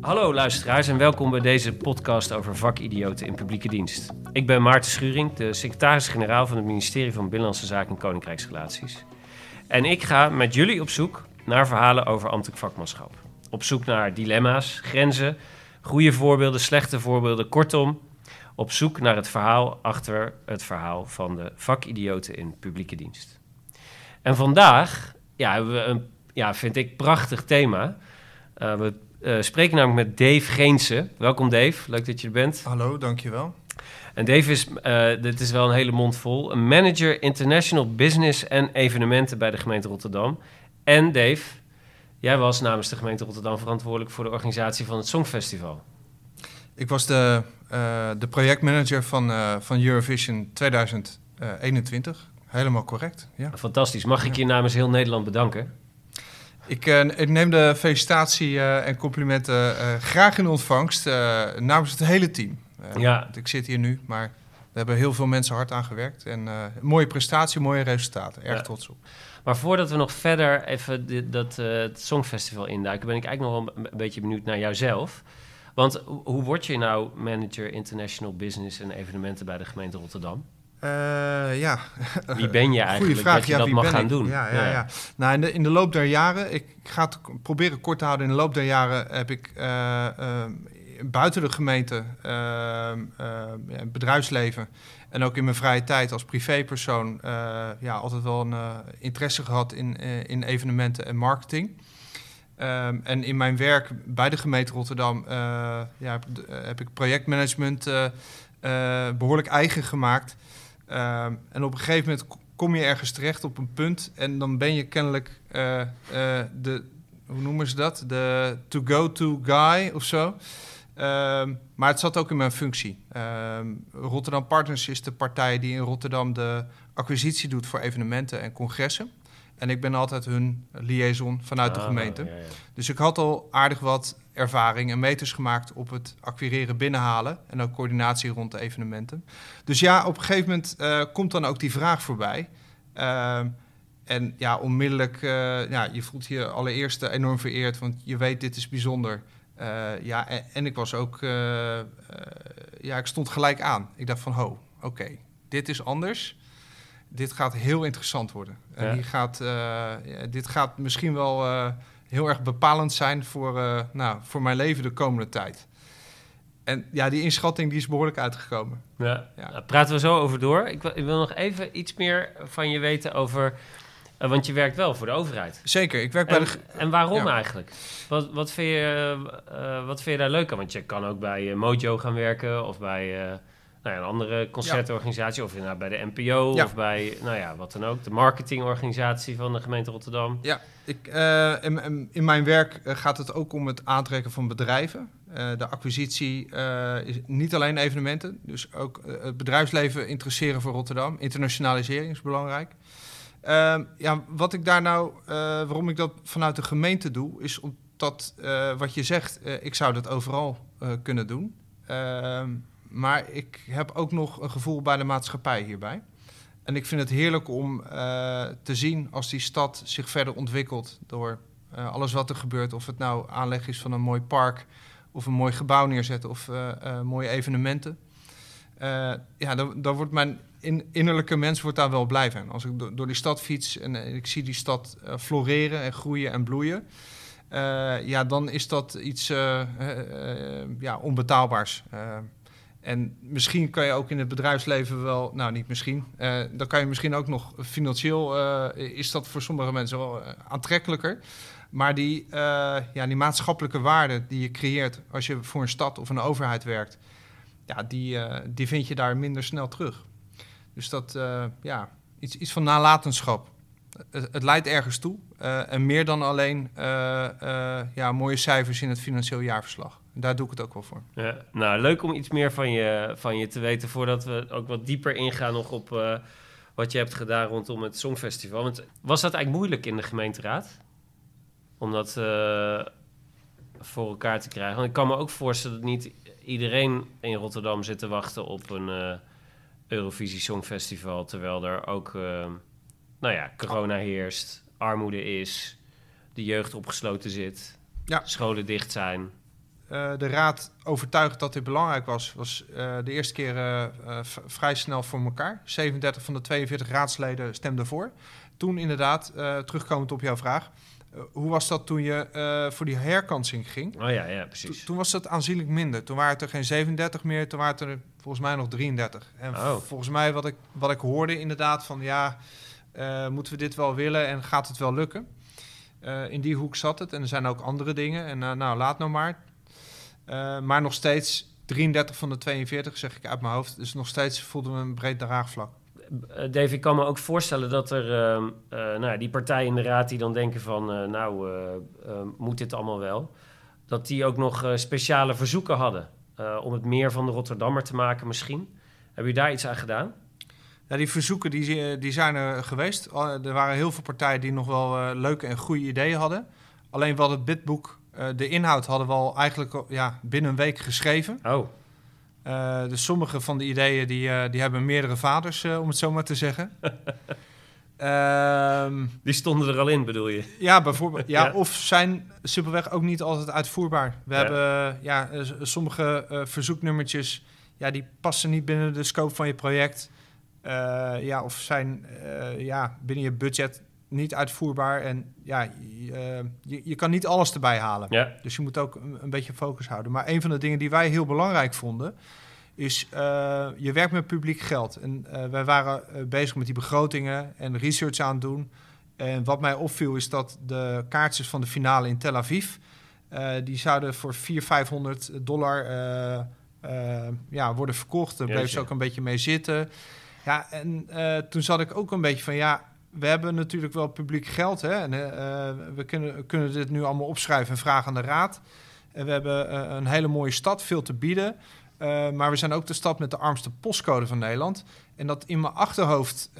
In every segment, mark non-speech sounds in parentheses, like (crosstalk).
Hallo luisteraars en welkom bij deze podcast over vakidioten in publieke dienst. Ik ben Maarten Schuring, de secretaris-generaal van het ministerie van Binnenlandse Zaken en Koninkrijksrelaties. En ik ga met jullie op zoek naar verhalen over ambtelijk vakmanschap. Op zoek naar dilemma's, grenzen, goede voorbeelden, slechte voorbeelden, kortom, op zoek naar het verhaal achter het verhaal van de vakidioten in publieke dienst. En vandaag ja, hebben we een, ja, vind ik, prachtig thema. Uh, we uh, spreken namelijk met Dave Geense. Welkom Dave, leuk dat je er bent. Hallo, dankjewel. En Dave is, uh, dit is wel een hele mond vol, een manager international business en evenementen bij de gemeente Rotterdam. En Dave, jij was namens de gemeente Rotterdam verantwoordelijk voor de organisatie van het Songfestival. Ik was de, uh, de projectmanager van, van Eurovision 2021. Helemaal correct. Ja. Fantastisch. Mag ik je namens heel Nederland bedanken? Ik, uh, ik, neem de felicitatie uh, en complimenten uh, graag in ontvangst namens het hele team. ja. Ik zit hier nu, maar we hebben heel veel mensen hard aan gewerkt. En mooie prestatie, mooie resultaten. Erg ja. trots op. Maar voordat we nog verder even dit, dat het Songfestival induiken, ben ik eigenlijk nog wel een beetje benieuwd naar jouzelf. Want hoe word je nou manager international business en evenementen bij de gemeente Rotterdam? Uh, ja. (laughs) Wie ben je eigenlijk vraag. dat je ja, dat mag gaan ik? doen? Ja, ja, ja. ja. Nou, in de, in de loop der jaren, ik ga het proberen kort te houden. In de loop der jaren heb ik uh, uh, buiten de gemeente, bedrijfsleven en ook in mijn vrije tijd als privépersoon ja, altijd wel een interesse gehad in, in evenementen en marketing. Um, en in mijn werk bij de gemeente Rotterdam ja, heb, heb, ik projectmanagement behoorlijk eigen gemaakt. Uh, en op een gegeven moment kom je ergens terecht op een punt en dan ben je kennelijk uh, uh, de, hoe noemen ze dat? De to-go-to guy of zo. Uh, maar het zat ook in mijn functie. Ehm, Rotterdam Partners is de partij die in Rotterdam de acquisitie doet voor evenementen en congressen. En ik ben altijd hun liaison vanuit de gemeente. Ja, ja. Dus ik had al aardig wat ervaring en meters gemaakt op het acquireren, binnenhalen en ook coördinatie rond de evenementen. Dus ja, op een gegeven moment uh, komt dan ook die vraag voorbij. Uh, en ja, onmiddellijk, uh, ja, je voelt je allereerst enorm vereerd, want je weet dit is bijzonder. ja, en, en, ik was ook, ja, ik stond gelijk aan. Ik dacht van, ho, oké, okay, dit is anders dit gaat heel interessant worden. En ja. die gaat, dit gaat misschien wel heel erg bepalend zijn voor, uh, nou, voor mijn leven de komende tijd. En ja, die inschatting die is behoorlijk uitgekomen. Ja, ja. Daar praten we zo over door. Ik wil, ik wil, nog even iets meer van je weten over... want je werkt wel voor de overheid. Zeker, ik werk en, bij de... En waarom eigenlijk? Wat, wat, vind je, wat vind je daar leuk aan? Want je kan ook bij Mojo gaan werken of bij nou ja, een andere concertorganisatie, ja. of nou, bij de NPO ja. of bij, nou ja, wat dan ook, de marketingorganisatie van de gemeente Rotterdam. Ja, ik, uh, in, in, mijn werk gaat het ook om het aantrekken van bedrijven. Uh, de acquisitie uh, is niet alleen evenementen, dus ook het bedrijfsleven interesseren voor Rotterdam. Internationalisering is belangrijk. Ehm, ja, wat ik daar nou, waarom ik dat vanuit de gemeente doe, is omdat wat je zegt, ik zou dat overal kunnen doen. Ehm, maar ik heb ook nog een gevoel bij de maatschappij hierbij. En ik vind het heerlijk om uh, te zien als die stad zich verder ontwikkelt door uh, alles wat er gebeurt. Of het nou aanleg is van een mooi park of een mooi gebouw neerzetten of uh, mooie evenementen. ja, dan, dan, wordt mijn in, innerlijke mens wordt daar wel blij van. Als ik do door die stad fiets en ik zie die stad floreren en groeien en bloeien. ja, dan is dat iets ja, onbetaalbaars. En misschien kan je ook in het bedrijfsleven wel, nou niet misschien, uh, dan kan je misschien ook nog financieel, uh, is dat voor sommige mensen wel uh, aantrekkelijker. Maar die, ja, die maatschappelijke waarde die je creëert als je voor een stad of een overheid werkt, ja, die, die vind je daar minder snel terug. Dus dat, ja, iets, iets van nalatenschap. Het, het leidt ergens toe. en meer dan alleen ja, mooie cijfers in het financieel jaarverslag daar doe ik het ook wel voor. Ja, nou, leuk om iets meer van je, van je te weten voordat we ook wat dieper ingaan nog op uh, wat je hebt gedaan rondom het Songfestival. Want was dat eigenlijk moeilijk in de gemeenteraad? Om dat uh, voor elkaar te krijgen? Want ik kan me ook voorstellen dat niet iedereen in Rotterdam zit te wachten op een uh, Eurovisie Songfestival. Terwijl er ook, nou ja, corona heerst, armoede is, de jeugd opgesloten zit, ja. scholen dicht zijn. Eh, de raad overtuigd dat dit belangrijk was, was eh, de eerste keer eh, vrij snel voor elkaar. 37 van de 42 raadsleden stemden voor. Toen inderdaad, terugkomend op jouw vraag, hoe was dat toen je voor die herkansing ging? Oh ja, ja, precies. toen was dat aanzienlijk minder. Toen waren het er geen 37 meer, toen waren het er volgens mij nog 33. En Oh. volgens mij wat ik, wat ik hoorde inderdaad van ja, moeten we dit wel willen en gaat het wel lukken? In die hoek zat het en er zijn ook andere dingen. En nou, laat nou maar. Eh, maar nog steeds 33 van de 42, zeg ik uit mijn hoofd. Dus nog steeds voelden we een breed draagvlak. Eh, Dave, ik kan me ook voorstellen dat er ehm, eh, nou, die partijen in de raad die dan denken van, nou, moet dit allemaal wel? Dat die ook nog speciale verzoeken hadden om het meer van de Rotterdammer te maken misschien. Heb je daar iets aan gedaan? Ja, die verzoeken die, die zijn er geweest. Er waren heel veel partijen die nog wel leuke en goede ideeën hadden. Alleen wel het bidboek, eh, de inhoud hadden we al eigenlijk ja, binnen een week geschreven. Oh, Eh, dus sommige van de ideeën die, eh, die hebben meerdere vaders, om het zo maar te zeggen. (laughs) Ehm, die stonden er al in, bedoel je? ja, bijvoorbeeld. Ja, (laughs) Ja. Of zijn simpelweg ook niet altijd uitvoerbaar. We Ja. hebben ja, sommige verzoeknummertjes, ja, die passen niet binnen de scope van je project. Ja, of zijn ja, binnen je budget niet uitvoerbaar. En ja, je, eh, je, je kan niet alles erbij halen. Ja, Dus je moet ook een, een beetje focus houden. Maar een van de dingen die wij heel belangrijk vonden, is eh, je werkt met publiek geld. En eh, wij waren bezig met die begrotingen en research aan het doen. En wat mij opviel is dat de kaartjes van de finale in Tel Aviv, die zouden voor 400, 500 dollar ja, worden verkocht. Daar bleef ze ook een beetje mee zitten. Ja, en toen zat ik ook een beetje van ja. We hebben natuurlijk wel publiek geld. Hè? En, eh, we kunnen, kunnen dit nu allemaal opschrijven en vragen aan de raad. En we hebben eh, een hele mooie stad, veel te bieden. Eh, maar we zijn ook de stad met de armste postcode van Nederland. En dat in mijn achterhoofd,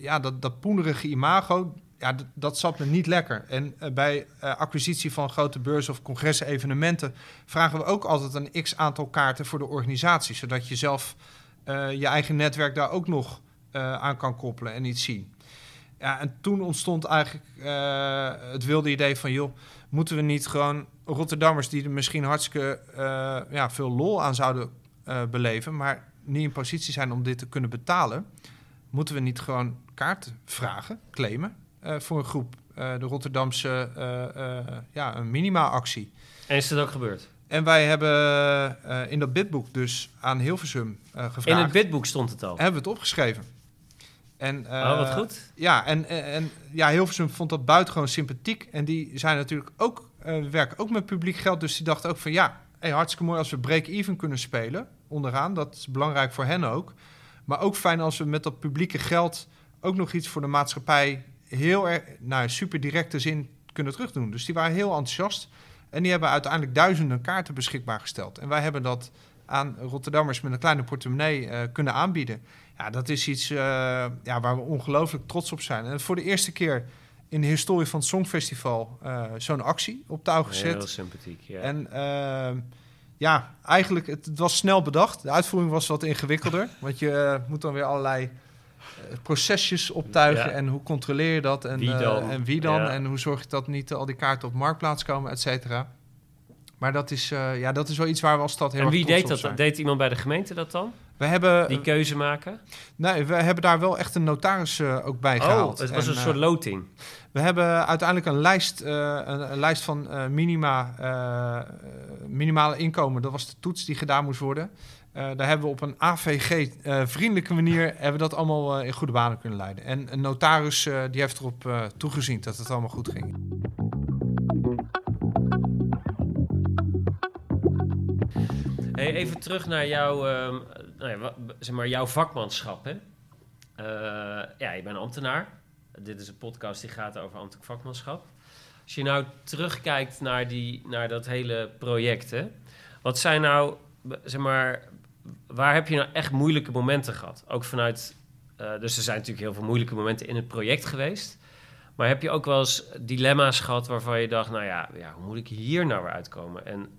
ja, dat, dat poenerige imago, ja, dat zat me niet lekker. En bij acquisitie van grote beurzen of congressen, evenementen, vragen we ook altijd een x aantal kaarten voor de organisatie. Zodat je zelf je eigen netwerk daar ook nog aan kan koppelen en iets zien. Ja, en toen ontstond eigenlijk eh, het wilde idee van, joh, moeten we niet gewoon Rotterdammers die er misschien hartstikke eh, ja, veel lol aan zouden eh, beleven, maar niet in positie zijn om dit te kunnen betalen, moeten we niet gewoon kaarten vragen, claimen voor een groep, de Rotterdamse ja, een minima-actie. en is dat ook gebeurd? En wij hebben in dat bidboek dus aan Hilversum gevraagd, In het bidboek stond het al. hebben we het opgeschreven. En, eh, oh, wat goed. ja, en, en, ja, Hilversum vond dat buitengewoon sympathiek. En die zijn natuurlijk ook, eh, we werken ook met publiek geld. Dus die dachten ook van ja, hey, hartstikke mooi als we break-even kunnen spelen onderaan. Dat is belangrijk voor hen ook. Maar ook fijn als we met dat publieke geld ook nog iets voor de maatschappij heel erg, nou, super directe zin kunnen terugdoen. Dus die waren heel enthousiast. En die hebben uiteindelijk duizenden kaarten beschikbaar gesteld. En wij hebben dat aan Rotterdammers met een kleine portemonnee eh, kunnen aanbieden. Ja, dat is iets eh, ja, waar we ongelooflijk trots op zijn. En voor de eerste keer in de historie van het Songfestival eh, zo'n actie op touw gezet. Heel sympathiek, ja. En eh, ja, eigenlijk, het, het was snel bedacht. De uitvoering was wat ingewikkelder. (laughs) want je moet dan weer allerlei procesjes optuigen. Ja. En hoe controleer je dat? En Wie dan? en wie dan? Ja. En hoe zorg je dat niet al die kaarten op marktplaats komen, et cetera. Maar dat is, eh, ja, dat is wel iets waar we als stad heel en wie deed dat dan? zijn. Deed iemand bij de gemeente dat dan? We hebben, Die keuze maken? nee, we hebben daar wel echt een notaris eh, ook bij Oh, gehaald. het was En, een eh, soort loting. we hebben uiteindelijk een lijst, een, een lijst van minima, minimale inkomen. Dat was de toets die gedaan moest worden. Daar hebben we op een AVG-vriendelijke manier hebben we dat allemaal in goede banen kunnen leiden. En een notaris die heeft erop toegezien dat het allemaal goed ging. Even terug naar jouw, ehm, nou ja, zeg maar jouw vakmanschap. Hè? Eh, ja, je bent ambtenaar. Dit is een podcast die gaat over ambtelijk vakmanschap. Als je nou terugkijkt naar, die, naar dat hele project, hè? wat zijn nou, zeg maar, waar heb je nou echt moeilijke momenten gehad? Ook vanuit, eh, dus er zijn natuurlijk heel veel moeilijke momenten in het project geweest. Maar heb je ook wel eens dilemma's gehad waarvan je dacht, nou ja, ja hoe moet ik hier nou weer uitkomen? En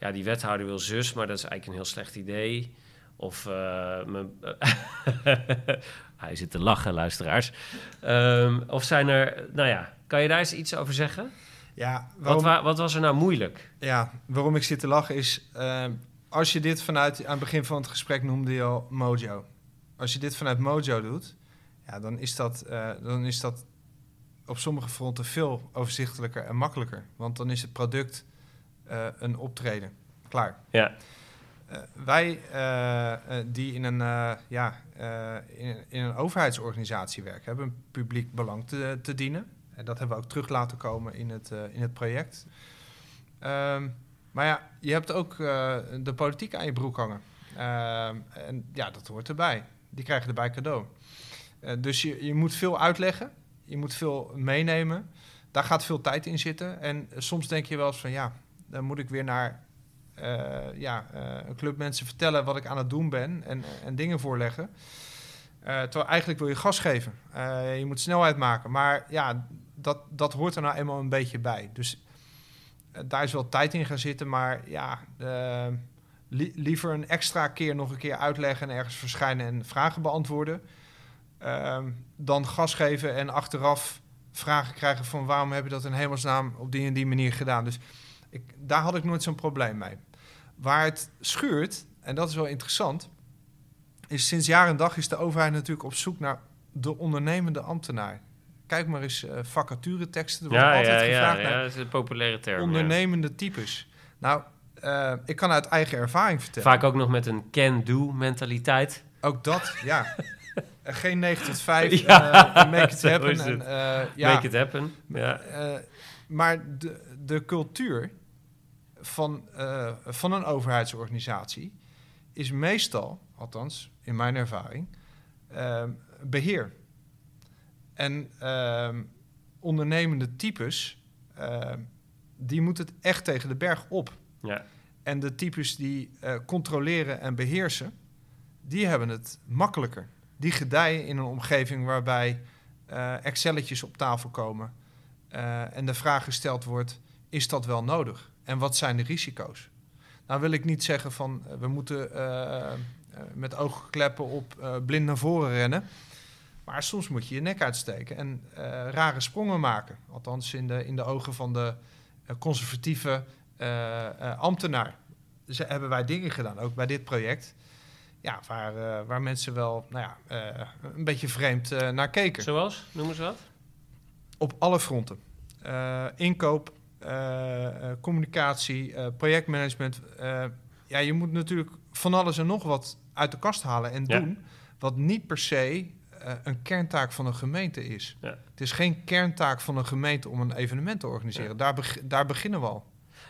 ja, die wethouder wil zus, maar dat is eigenlijk een heel slecht idee. Of eh, mijn- (laughs) hij zit te lachen, luisteraars. Ehm, of zijn er, nou ja, kan je daar eens iets over zeggen? Ja, Wat, wa- wat was er nou moeilijk? ja, waarom ik zit te lachen is... eh, als je dit vanuit... Aan het begin van het gesprek noemde je al Mojo. Als je dit vanuit Mojo doet... Ja, dan is dat, eh, dan is dat op sommige fronten veel overzichtelijker en makkelijker. Want dan is het product een optreden. Klaar. Ja, Eh, wij eh, eh, die in een, eh, ja, eh, in, in een overheidsorganisatie werken, hebben een publiek belang te, te dienen. En dat hebben we ook terug laten komen in het, eh, in het project. Ehm, maar ja, je hebt ook eh, de politiek aan je broek hangen. Ehm, en ja, dat hoort erbij. Die krijgen erbij cadeau. Eh, dus je, je moet veel uitleggen. Je moet veel meenemen. Daar gaat veel tijd in zitten. En eh, soms denk je wel eens van ja, dan moet ik weer naar eh, ja, eh, een club mensen vertellen wat ik aan het doen ben en, en dingen voorleggen. Eh, terwijl eigenlijk wil je gas geven. Je moet snelheid maken. Maar ja, dat, dat hoort er nou eenmaal een beetje bij. Dus daar is wel tijd in gaan zitten. Maar ja, li- liever een extra keer nog een keer uitleggen en ergens verschijnen en vragen beantwoorden. ehm, dan gas geven en achteraf vragen krijgen van waarom heb je dat in hemelsnaam op die en die manier gedaan. Dus ik, daar had ik nooit zo'n probleem mee. Waar het schuurt, en dat is wel interessant, is sinds jaar en dag is de overheid natuurlijk op zoek naar de ondernemende ambtenaar. Kijk maar eens uh, vacatureteksten. Er wordt ja, altijd ja, ja, gevraagd ja, naar dat is een populaire term. ja. ondernemende types. Nou, eh, ik kan uit eigen ervaring vertellen. Vaak ook nog met een can-do mentaliteit. Ook dat, ja. (laughs) Eh, Geen 9 tot 5, Ja, make it (laughs) happen. En, ja, Make it happen. Ja. Maar de, de cultuur van, eh, van een overheidsorganisatie is meestal, althans in mijn ervaring, ehm, beheer. En ehm, ondernemende types, die moeten het echt tegen de berg op. Ja. En de types die eh, controleren en beheersen, die hebben het makkelijker. Die gedijen in een omgeving waarbij eh Excelletjes op tafel komen eh, en de vraag gesteld wordt: is dat wel nodig? En wat zijn de risico's? Nou wil ik niet zeggen van eh, we moeten eh, met oogkleppen op blind naar voren rennen. Maar soms moet je je nek uitsteken en rare sprongen maken. Althans in de, in de ogen van de conservatieve ambtenaar. Dus hebben wij dingen gedaan, ook bij dit project. Ja, waar, waar mensen wel nou ja, een beetje vreemd naar keken. Zoals? Noem eens wat. Op alle fronten. Inkoop, communicatie, eh, projectmanagement. Eh, ja, je moet natuurlijk van alles en nog wat uit de kast halen en Ja. doen. Wat niet per se eh, een kerntaak van een gemeente is. Ja. Het is geen kerntaak van een gemeente om een evenement te organiseren. Ja. Daar, beg- daar beginnen we al.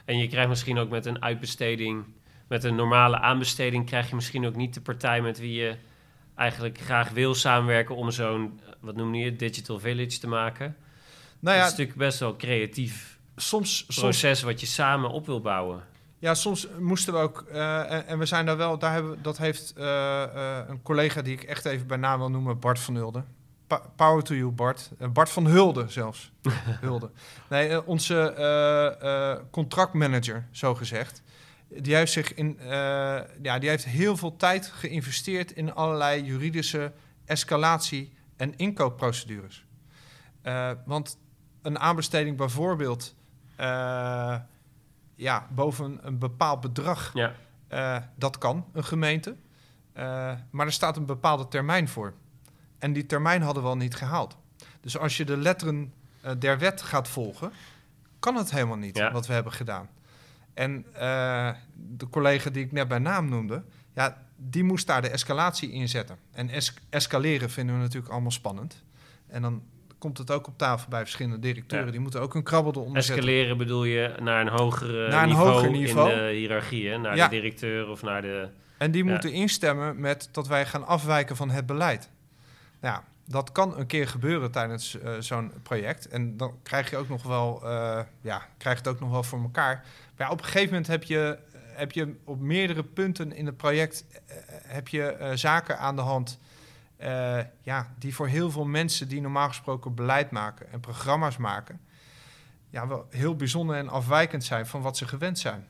En je krijgt misschien ook met een uitbesteding, met een normale aanbesteding, krijg je misschien ook niet de partij met wie je eigenlijk graag wil samenwerken om zo'n, eh, wat noem je digital village te maken. Nou dat ja, is natuurlijk best wel creatief soms, soms proces wat je samen op wil bouwen. Ja, soms moesten we ook, eh, en, en we zijn daar wel, daar hebben, dat heeft eh, eh, een collega die ik echt even bij naam wil noemen, Bart van Hulde. Pa- power to you, Bart. Bart van Hulde zelfs. (laughs) Hulde. Nee, onze contractmanager, zo gezegd. Die heeft, zich in, ja, die heeft heel veel tijd geïnvesteerd in allerlei juridische escalatie- en inkoopprocedures. Want een aanbesteding bijvoorbeeld eh, ja, boven een bepaald bedrag, Ja, eh, dat kan een gemeente. Eh, maar er staat een bepaalde termijn voor. En die termijn hadden we al niet gehaald. Dus als je de letteren der wet gaat volgen, kan het helemaal niet Ja. wat we hebben gedaan. En de collega die ik net bij naam noemde, ja, die moest daar de escalatie in zetten. En es- escaleren vinden we natuurlijk allemaal spannend. En dan komt het ook op tafel bij verschillende directeuren. Ja. Die moeten ook een krabbel eronder zetten. escaleren bedoel je naar een hogere Naar een niveau, hoger niveau. in de hiërarchie, hè? naar Ja. de directeur of naar de... En die Ja. moeten instemmen met dat wij gaan afwijken van het beleid. Ja, dat kan een keer gebeuren tijdens eh, zo'n project. En dan krijg je ook nog wel, eh, ja, krijg het ook nog wel voor elkaar. Maar ja, op een gegeven moment heb je, heb je op meerdere punten in het project eh, heb je, zaken aan de hand. Eh, ja, die voor heel veel mensen die normaal gesproken beleid maken en programma's maken, ja, wel heel bijzonder en afwijkend zijn van wat ze gewend zijn.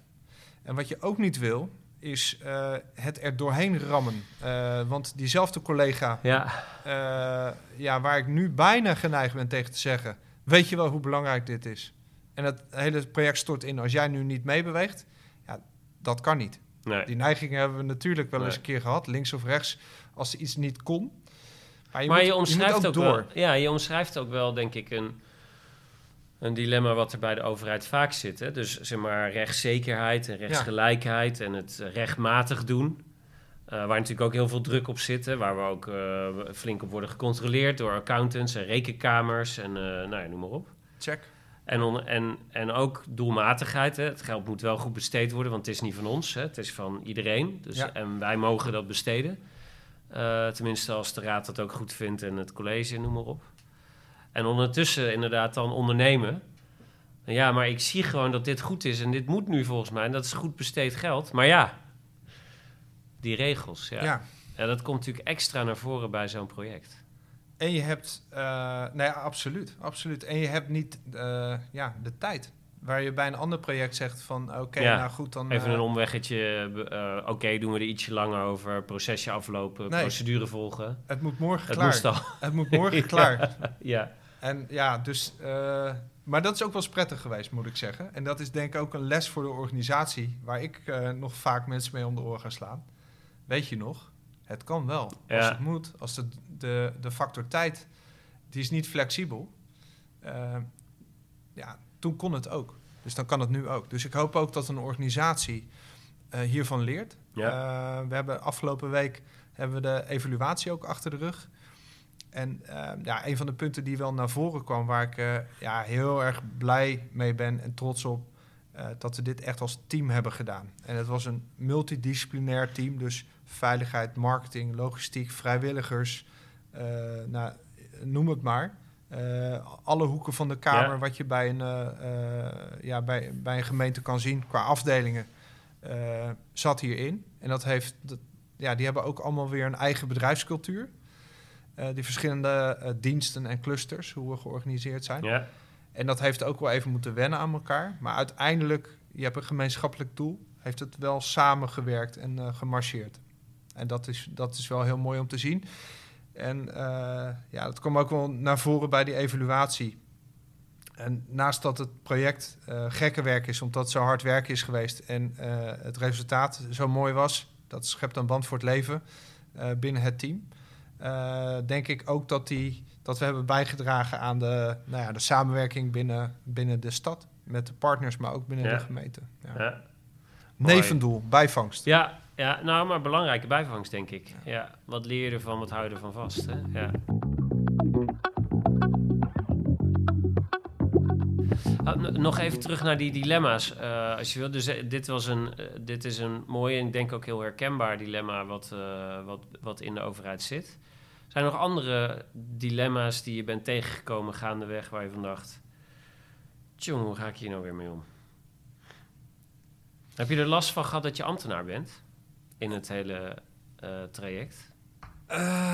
En wat je ook niet wil, is eh, het er doorheen rammen. Eh, want diezelfde collega, Ja, eh, ja, waar ik nu bijna geneigd ben tegen te zeggen... weet je wel hoe belangrijk dit is? en het hele project stort in als jij nu niet meebeweegt, ja, dat kan niet. Nee. Die neigingen hebben we natuurlijk wel eens een keer gehad, links of rechts, als er iets niet kon. Maar je, maar moet, je je moet omschrijft ook ook, door. wel. Ja, je omschrijft ook wel, denk ik, een, een dilemma wat er bij de overheid vaak zit. Hè? Dus zeg maar rechtszekerheid en rechtsgelijkheid en het rechtmatig doen. Eh, waar natuurlijk ook heel veel druk op zit. hè, Waar we ook eh, flink op worden gecontroleerd door accountants en rekenkamers en eh, nou ja, noem maar op. Check. En, on- en, en ook doelmatigheid. Hè. Het geld moet wel goed besteed worden, want het is niet van ons. Hè. Het is van iedereen. Dus, Ja. En wij mogen dat besteden. Eh, tenminste, als de raad dat ook goed vindt en het college, noem maar op. En ondertussen inderdaad dan ondernemen. Ja, maar ik zie gewoon dat dit goed is en dit moet nu volgens mij. En dat is goed besteed geld. Maar ja, die regels, ja. Ja. ja. dat komt natuurlijk extra naar voren bij zo'n project. En je hebt, eh nee, absoluut, absoluut. En je hebt niet eh, ja, de tijd. Waar je bij een ander project zegt van, oké, Ja, nou goed, dan... Even eh, een omweggetje. eh, Oké, doen we er ietsje langer over. Procesje aflopen, Nee. procedure volgen. het moet morgen Het klaar. moest al. Het moet morgen (laughs) Ja. klaar. Ja, En ja, dus... eh, maar dat is ook wel eens prettig geweest, moet ik zeggen. En dat is denk ik ook een les voor de organisatie... waar ik eh, nog vaak mensen mee om de oren ga slaan. Weet je nog? Het kan wel. Als Ja. het moet, als de, de, de factor tijd... die is niet flexibel. Eh, ja, toen kon het ook. Dus dan kan het nu ook. Dus ik hoop ook dat een organisatie eh, hiervan leert. Ja. Eh, we hebben afgelopen week hebben we de evaluatie ook achter de rug. En eh, ja, een van de punten die wel naar voren kwam, waar ik eh, ja, heel erg blij mee ben en trots op, dat we dit echt als team hebben gedaan. En het was een multidisciplinair team, dus veiligheid, marketing, logistiek, vrijwilligers, nou, noem het maar. Eh, alle hoeken van de kamer, Ja. wat je bij een, eh, eh, ja, bij, bij een gemeente kan zien qua afdelingen, zat hierin. En dat heeft, dat, ja, die hebben ook allemaal weer een eigen bedrijfscultuur. Die verschillende diensten en clusters, hoe we georganiseerd zijn. ja. En dat heeft ook wel even moeten wennen aan elkaar. Maar uiteindelijk, je hebt een gemeenschappelijk doel, heeft het wel samengewerkt en eh, gemarcheerd. En dat is, dat is wel heel mooi om te zien. En eh, ja, dat kwam ook wel naar voren bij die evaluatie. En naast dat het project eh gekke werk is, omdat het zo hard werk is geweest en eh, het resultaat zo mooi was, dat schept een band voor het leven binnen het team. Denk ik ook dat, die, dat we hebben bijgedragen aan de, nou ja, de samenwerking binnen, binnen de stad. Met de partners, maar ook binnen Ja. de gemeente. Ja. Ja. Nevendoel, bijvangst. Ja, ja, nou, maar belangrijke bijvangst, denk ik. Ja. Wat leer je ervan, wat hou je ervan vast? Hè? Ja. Ah, nog even terug naar die dilemma's, eh, als je wil. Dus eh, dit, was een, eh, dit is een mooi en ik denk ook heel herkenbaar dilemma wat, wat, wat in de overheid zit. Zijn er nog andere dilemma's die je bent tegengekomen gaandeweg waar je van dacht... Tjong, hoe ga ik hier nou weer mee om? Heb je er last van gehad dat je ambtenaar bent in het hele eh, traject?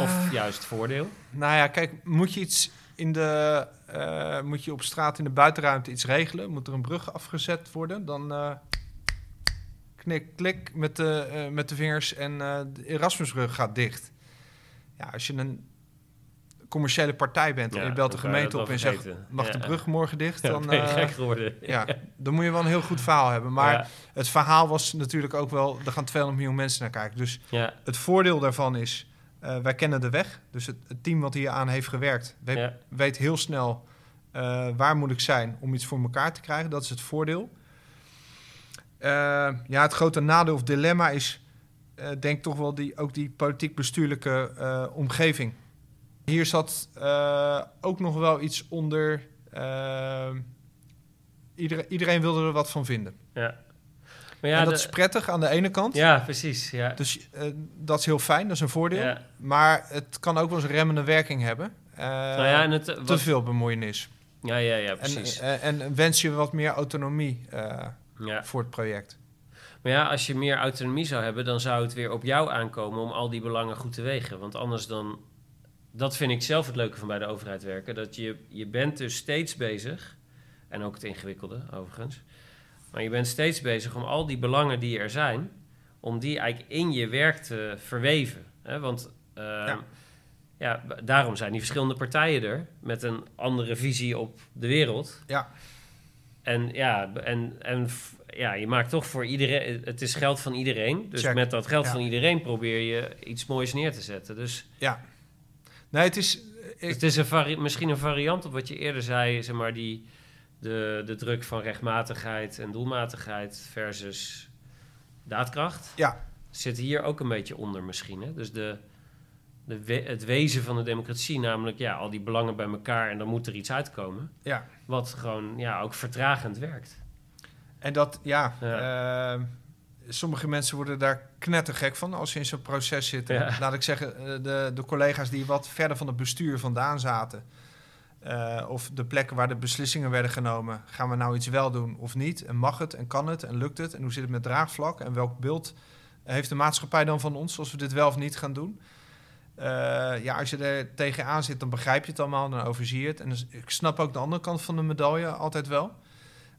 Of juist voordeel? Nou ja, kijk, moet je iets in de, eh, moet je op straat in de buitenruimte iets regelen? Moet er een brug afgezet worden? Dan eh, knik, klik met de, eh, met de vingers en eh, de Erasmusbrug gaat dicht. Ja, als je een commerciële partij bent en Ja, je belt de gemeente op en zegt, mag Ja. de brug morgen dicht? Ja, Dan, ben je eh, gek geworden. ja, dan moet je wel een heel goed verhaal hebben. Maar ja, het verhaal was natuurlijk ook wel, er gaan 200 miljoen mensen naar kijken. Dus ja, het voordeel daarvan is, eh, wij kennen de weg. Dus het, het team wat hier aan heeft gewerkt, weet, ja, weet heel snel eh, waar moet ik zijn om iets voor elkaar te krijgen. Dat is het voordeel. Ja, het grote nadeel of dilemma is, denk toch wel die, ook die politiek-bestuurlijke omgeving. Hier zat eh, ook nog wel iets onder. eh, iedereen, iedereen wilde er wat van vinden. ja. Maar ja, en dat de- is prettig aan de ene kant. ja, precies. Ja. Dus eh, dat is heel fijn, dat is een voordeel. Ja. Maar het kan ook wel eens een remmende werking hebben. Nou ja, en het, te veel bemoeienis. ja, ja, ja, En, precies. eh, en wens je wat meer autonomie ja. voor het project. Maar ja, als je meer autonomie zou hebben, dan zou het weer op jou aankomen om al die belangen goed te wegen. Want anders dan. Dat vind ik zelf het leuke van bij de overheid werken. Dat je, je bent dus steeds bezig. En ook het ingewikkelde, overigens. Maar je bent steeds bezig om al die belangen die er zijn. om die eigenlijk in je werk te verweven. Hè? Want. ehm, Ja. daarom zijn die verschillende partijen er. met een andere visie op de wereld. Ja. En ja, en, en ja, je maakt toch voor iedereen... Het is geld van iedereen. Dus Check. met dat geld Ja. van iedereen probeer je iets moois neer te zetten. Dus Ja. Nee, het is... ik- het is een misschien een variant op wat je eerder zei, zeg maar, die, de, de druk van rechtmatigheid en doelmatigheid versus daadkracht. Ja. Zit hier ook een beetje onder misschien. Hè? Dus de, de we- het wezen van de democratie, namelijk ja, al die belangen bij elkaar en dan moet er iets uitkomen. ja. Wat gewoon ja, ook vertragend werkt. En dat, ja... eh, sommige mensen worden daar knettergek van als ze in zo'n proces zitten. Ja. Laat ik zeggen, eh, de, de collega's die wat verder van het bestuur vandaan zaten... eh, of de plekken waar de beslissingen werden genomen... gaan we nou iets wel doen of niet? En mag het en kan het en lukt het? En hoe zit het met draagvlak? En welk beeld heeft de maatschappij dan van ons... als we dit wel of niet gaan doen? Eh, ja, als je er tegenaan zit, dan begrijp je het allemaal, dan overzie je het. En dus, ik snap ook de andere kant van de medaille altijd wel.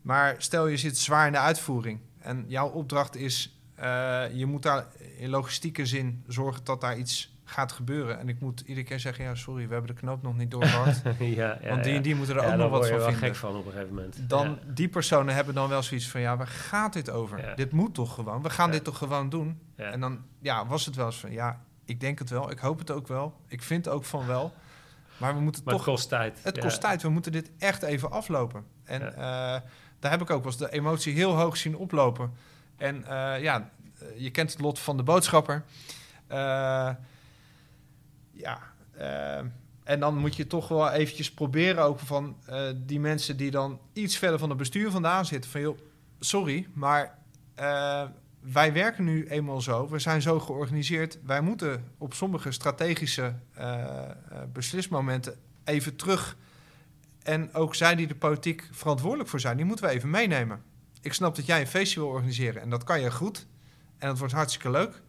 Maar stel je zit zwaar in de uitvoering en jouw opdracht is, eh, je moet daar in logistieke zin zorgen dat daar iets gaat gebeuren. En ik moet iedere keer zeggen, ja sorry, we hebben de knoop nog niet doorgehakt. (laughs) ja, ja, want die en die moeten er Ja, ook nog wat van vinden. gek van op een gegeven moment. Dan, die personen hebben dan wel zoiets van, ja, waar gaat dit over? Dit moet toch gewoon? We gaan dit toch gewoon doen? En dan ja, was het wel eens van, ja, ik denk het wel, ik hoop het ook wel, ik vind ook van wel. Maar we moeten Maar toch het kost tijd. het kost tijd. We moeten dit echt even aflopen. En Ja. Daar heb ik ook wel eens de emotie heel hoog zien oplopen. En eh, ja, eh, je kent het lot van de boodschapper. Eh, ja, en dan moet je toch wel eventjes proberen ook van die mensen die dan iets verder van het bestuur vandaan zitten. Van joh, sorry, maar wij werken nu eenmaal zo. We zijn zo georganiseerd. Wij moeten op sommige strategische beslismomenten even terug. En ook zij die de politiek verantwoordelijk voor zijn, die moeten we even meenemen. Ik snap dat jij een feestje wil organiseren en dat kan je goed. En dat wordt hartstikke leuk.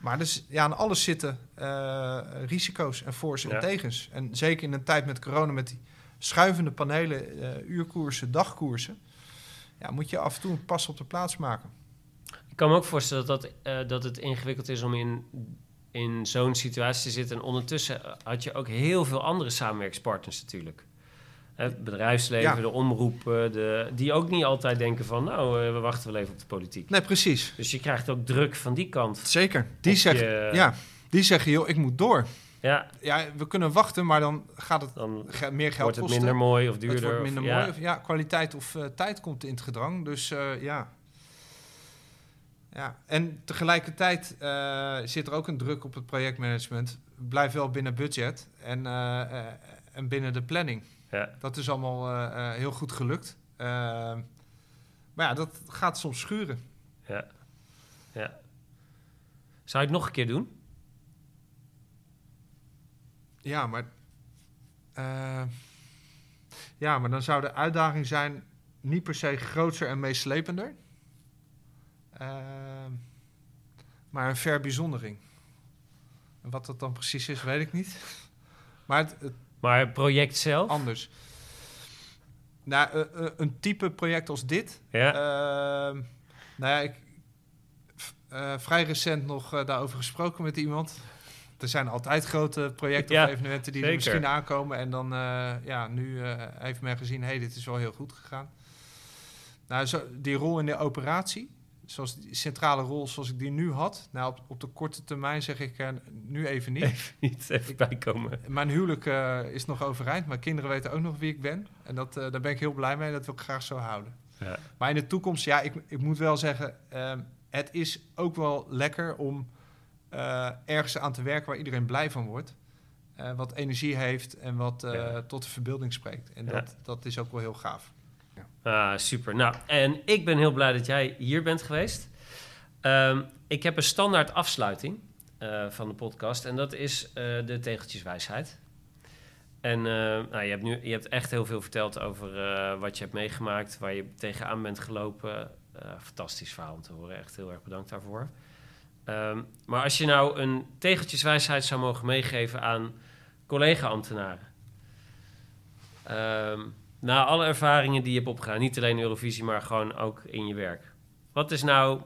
Maar dus, ja, aan alles zitten eh, risico's en voor's en Ja. tegens. En zeker in een tijd met corona, met die schuivende panelen, eh, uurkoersen, dagkoersen. Ja, moet je af en toe een pas op de plaats maken. Ik kan me ook voorstellen dat, eh, dat het ingewikkeld is om in, in zo'n situatie te zitten. En ondertussen had je ook heel veel andere samenwerkspartners natuurlijk. Het bedrijfsleven, Ja. de omroepen, de, die ook niet altijd denken van... nou, eh, we wachten wel even op de politiek. Nee, precies. Dus je krijgt ook druk van die kant. Zeker. Die, je- ja, die zeggen, joh, ik moet door. Ja, Ja, we kunnen wachten, maar dan gaat het dan ge- meer geld wordt het kosten. minder mooi of duurder. Het wordt minder of, mooi. ja. Of, ja, kwaliteit of eh, tijd komt in het gedrang. Dus eh, ja. ja. En tegelijkertijd zit er ook een druk op het projectmanagement. Blijf wel binnen budget en, en binnen de planning. Ja. Dat is allemaal eh, eh, heel goed gelukt. Eh, maar ja, dat gaat soms schuren. Ja. ja. Zou je het nog een keer doen? Ja, maar. eh, ja, maar dan zou de uitdaging zijn niet per se groter en meeslepender. eh, maar een verbijzondering. En wat dat dan precies is, weet ik niet. Maar het, het Maar het project zelf? anders. Nou, eh, eh, een type project als dit. Ja. Ehm, nou ja, ik eh, vrij recent nog daarover gesproken met iemand. Er zijn altijd grote projecten Ja, of evenementen die er misschien aankomen. En dan, ja, nu heeft men gezien, hé, hey, dit is wel heel goed gegaan. Nou, zo, die rol in de operatie, zoals die centrale rol zoals ik die nu had. Nou, op, op de korte termijn zeg ik eh, nu even niet. Even niet even bijkomen. Mijn huwelijk eh, is nog overeind. Mijn kinderen weten ook nog wie ik ben. En dat, eh, daar ben ik heel blij mee. Dat wil ik graag zo houden. Ja. Maar in de toekomst, ja, ik, ik moet wel zeggen... ehm, het is ook wel lekker om ergens aan te werken... waar iedereen blij van wordt. Wat energie heeft en wat Ja. tot de verbeelding spreekt. En Ja. dat, dat is ook wel heel gaaf. Ah, super. Nou, en ik ben heel blij dat jij hier bent geweest. Ehm, ik heb een standaard afsluiting eh, van de podcast. En dat is eh, de tegeltjeswijsheid. En eh, nou, je, hebt nu, je hebt echt heel veel verteld over wat je hebt meegemaakt, waar je tegenaan bent gelopen. Fantastisch verhaal om te horen. Echt heel erg bedankt daarvoor. Ehm, maar als je nou een tegeltjeswijsheid zou mogen meegeven aan collega-ambtenaren. Ehm, na alle ervaringen die je hebt opgedaan, niet alleen Eurovisie, maar gewoon ook in je werk. Wat is nou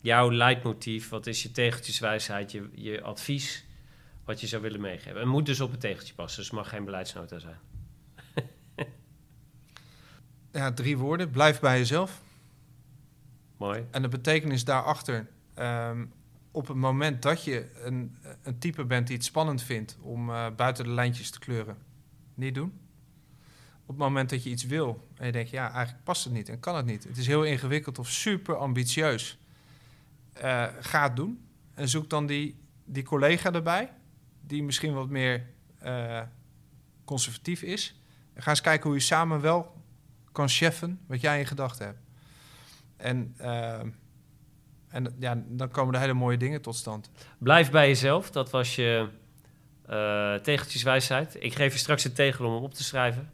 jouw leidmotief? Wat is je tegeltjeswijsheid, je, je advies, wat je zou willen meegeven? Het moet dus op het tegeltje passen, dus het mag geen beleidsnota zijn. (laughs) Ja, drie woorden. Blijf bij jezelf. Mooi. En de betekenis daarachter, ehm, op het moment dat je een, een type bent die het spannend vindt om uh, buiten de lijntjes te kleuren, niet doen. Op het moment dat je iets wil en je denkt, ja, eigenlijk past het niet en kan het niet. Het is heel ingewikkeld of super ambitieus. Uh, ga het doen. En zoek dan die, die collega erbij, die misschien wat meer uh, conservatief is. Ga eens kijken hoe je samen wel kan cheffen wat jij in gedachten hebt. En, uh, en ja, dan komen er hele mooie dingen tot stand. Blijf bij jezelf, dat was je tegeltjeswijsheid. Ik geef je straks een tegel om hem op te schrijven.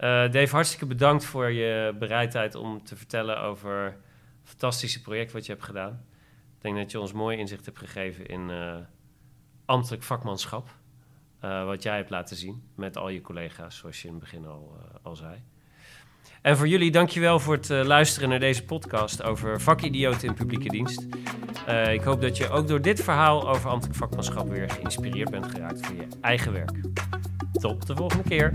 Uh, Dave, hartstikke bedankt voor je bereidheid om te vertellen over het fantastische project wat je hebt gedaan. Ik denk dat je ons mooi inzicht hebt gegeven in uh, ambtelijk vakmanschap. Uh, wat jij hebt laten zien met al je collega's, zoals je in het begin al, al zei. En voor jullie, dankjewel voor het luisteren naar deze podcast over vakidioten in publieke dienst. Ik hoop dat je ook door dit verhaal over ambtelijk vakmanschap weer geïnspireerd bent geraakt voor je eigen werk. Tot de volgende keer.